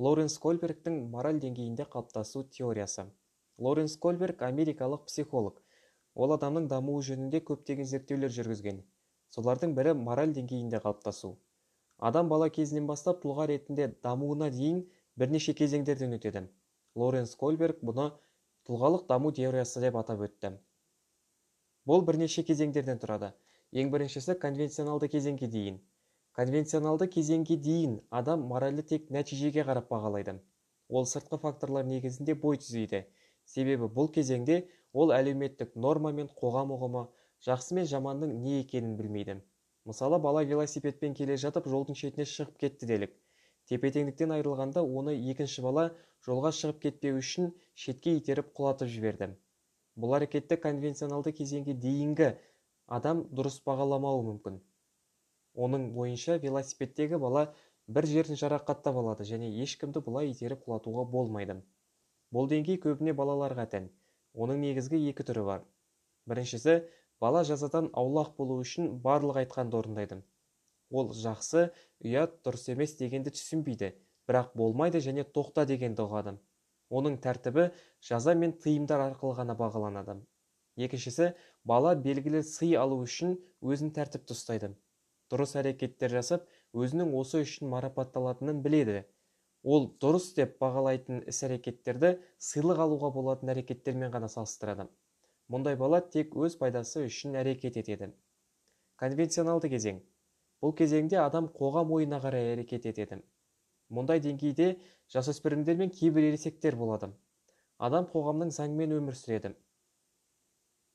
лоренс кольбергтің мораль деңгейінде қалыптасу теориясы. Лоренс кольберг америкалық психолог. Ол адамның дамуы жөнінде көптеген зерттеулер жүргізген. Солардың бірі мораль деңгейінде қалыптасу. Адам бала кезінен бастап тұлға ретінде дамуына дейін бірнеше кезеңдерден өтеді. Лоренс кольберг бұны тұлғалық даму теориясы деп атап өтті. Бұл бірнеше кезеңдерден тұрады. Ең біріншісі конвенционалды кезеңге дейін. Конвенционалды кезеңге дейін адам моральді тек нәтижеге қарап бағалайды. Ол сыртқы факторлар негізінде бой түзейді. Себебі бұл кезеңде ол әлеуметтік норма мен қоғам ұғымы жақсы мен жаманның не екенін білмейді. Мысалы бала велосипедпен келе жатып жолдың шетіне шығып кетті делік. Тепе теңдіктен айырылғанда оны екінші бала жолға шығып кетпеу үшін шетке итеріп құлатып жіберді. Бұл әрекетті конвенционалды кезеңге дейінгі адам дұрыс бағаламауы мүмкін. Оның бойынша велосипедтегі бала бір жерін жарақаттап алады және ешкімді бұлай итеріп құлатуға болмайды. Бұл деңгей көбіне балаларға тән. Оның негізгі екі түрі бар. Біріншісі бала жазадан аулақ болу үшін барлық айтқанды орындайды. Ол жақсы ұят дұрыс емес дегенді түсінбейді бірақ болмайды және тоқта дегенді ұғады. Оның тәртібі жаза мен тыйымдар арқылы ғана бағаланады. Екіншісі бала белгілі сый алу үшін өзін тәртіпті ұстайды. Дұрыс әрекеттер жасап өзінің осы үшін марапатталатынын біледі. Ол дұрыс деп бағалайтын іс-әрекеттерді сыйлық алуға болатын әрекеттермен ғана салыстырады. Мұндай бала тек өз пайдасы үшін әрекет етеді. Конвенционалды кезең. Бұл кезеңде адам қоғам ойына қарай әрекет етеді. Мұндай деңгейде жасөспірімдер мен кейбір ересектер болады. Адам қоғамның заңымен өмір сүреді.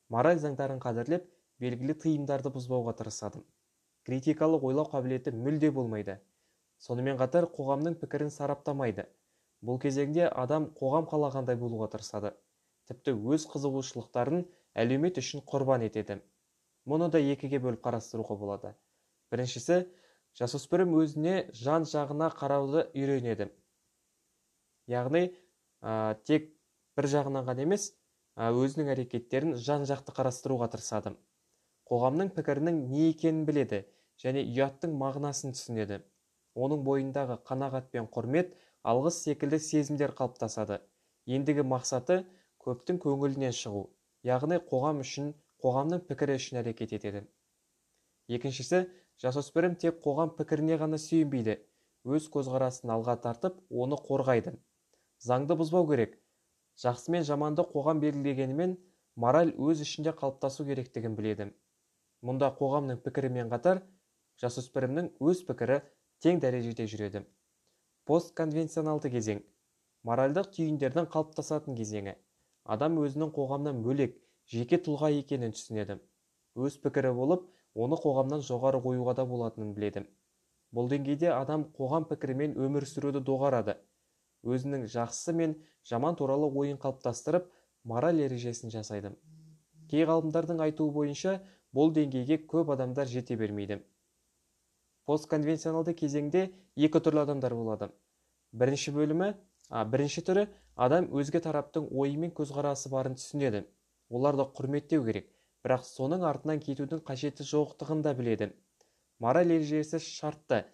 Мораль заңдарын қадірлеп белгілі тыйымдарды бұзбауға тырысады. Критикалық ойлау қабілеті мүлде болмайды. Сонымен қатар қоғамның пікірін сараптамайды. Бұл кезеңде адам қоғам қалағандай болуға тырысады. Тіпті өз қызығушылықтарын әлеумет үшін құрбан етеді. Мұны да екіге бөліп қарастыруға болады. Біріншісі жасөспірім өзіне жан жағына қарауды үйренеді. Яғни ә, тек бір жағынан ғана емес өзінің әрекеттерін жан жақты қарастыруға тырысады. Қоғамның пікірінің не екенін біледі. Және ұяттың мағынасын түсінеді. Оның бойындағы қанағат пен құрмет алғыс секілді сезімдер қалыптасады. Ендігі мақсаты көптің көңілінен шығу яғни қоғам үшін қоғамның пікірі үшін әрекет етеді. Екіншісі жасөспірім тек қоғам пікіріне ғана сүйенбейді. Өз көзқарасын алға тартып оны қорғайды. Заңды бұзбау керек. Жақсы мен жаманды қоғам белгілегенімен мораль өз ішінде қалыптасу керектігін біледі. Мұнда қоғамның пікірімен қатар жасөспірімнің өз пікірі тең дәрежеде жүреді. Постконвенционалды кезең. Моральдық түйіндердің қалыптасатын кезеңі. Адам өзінің қоғамнан бөлек жеке тұлға екенін түсінеді. Өз пікірі болып оны қоғамнан жоғары қоюға да болатынын біледі. Бұл деңгейде адам қоғам пікірімен өмір сүруді доғарады. Өзінің жақсы мен жаман туралы ойын қалыптастырып мораль ережесін жасайды. Кей ғалымдардың айтуы бойынша бұл деңгейге көп адамдар жете бермейді. Постконвенционалды кезеңде екі түрлі адамдар болады. Бірінші бөлімі а, бірінші түрі адам өзге тараптың ойы мен көзқарасы барын түсінеді. Оларды құрметтеу керек бірақ соның артынан кетудің қажеті жоқтығын да біледі. Мораль ережесі шартты.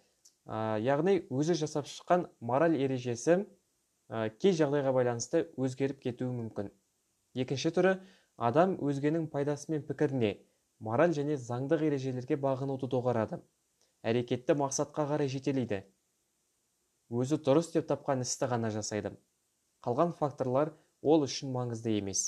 Ә, яғни өзі жасап шыққан мораль ережесі ә, кей жағдайға байланысты өзгеріп кетуі мүмкін. Екінші түрі адам өзгенің пайдасы мен пікіріне мораль және заңдық ережелерге бағынуды доғарады. Әрекетті мақсатқа қарай жетелейді. Өзі дұрыс деп тапқан істі ғана жасайды. Қалған факторлар ол үшін маңызды емес.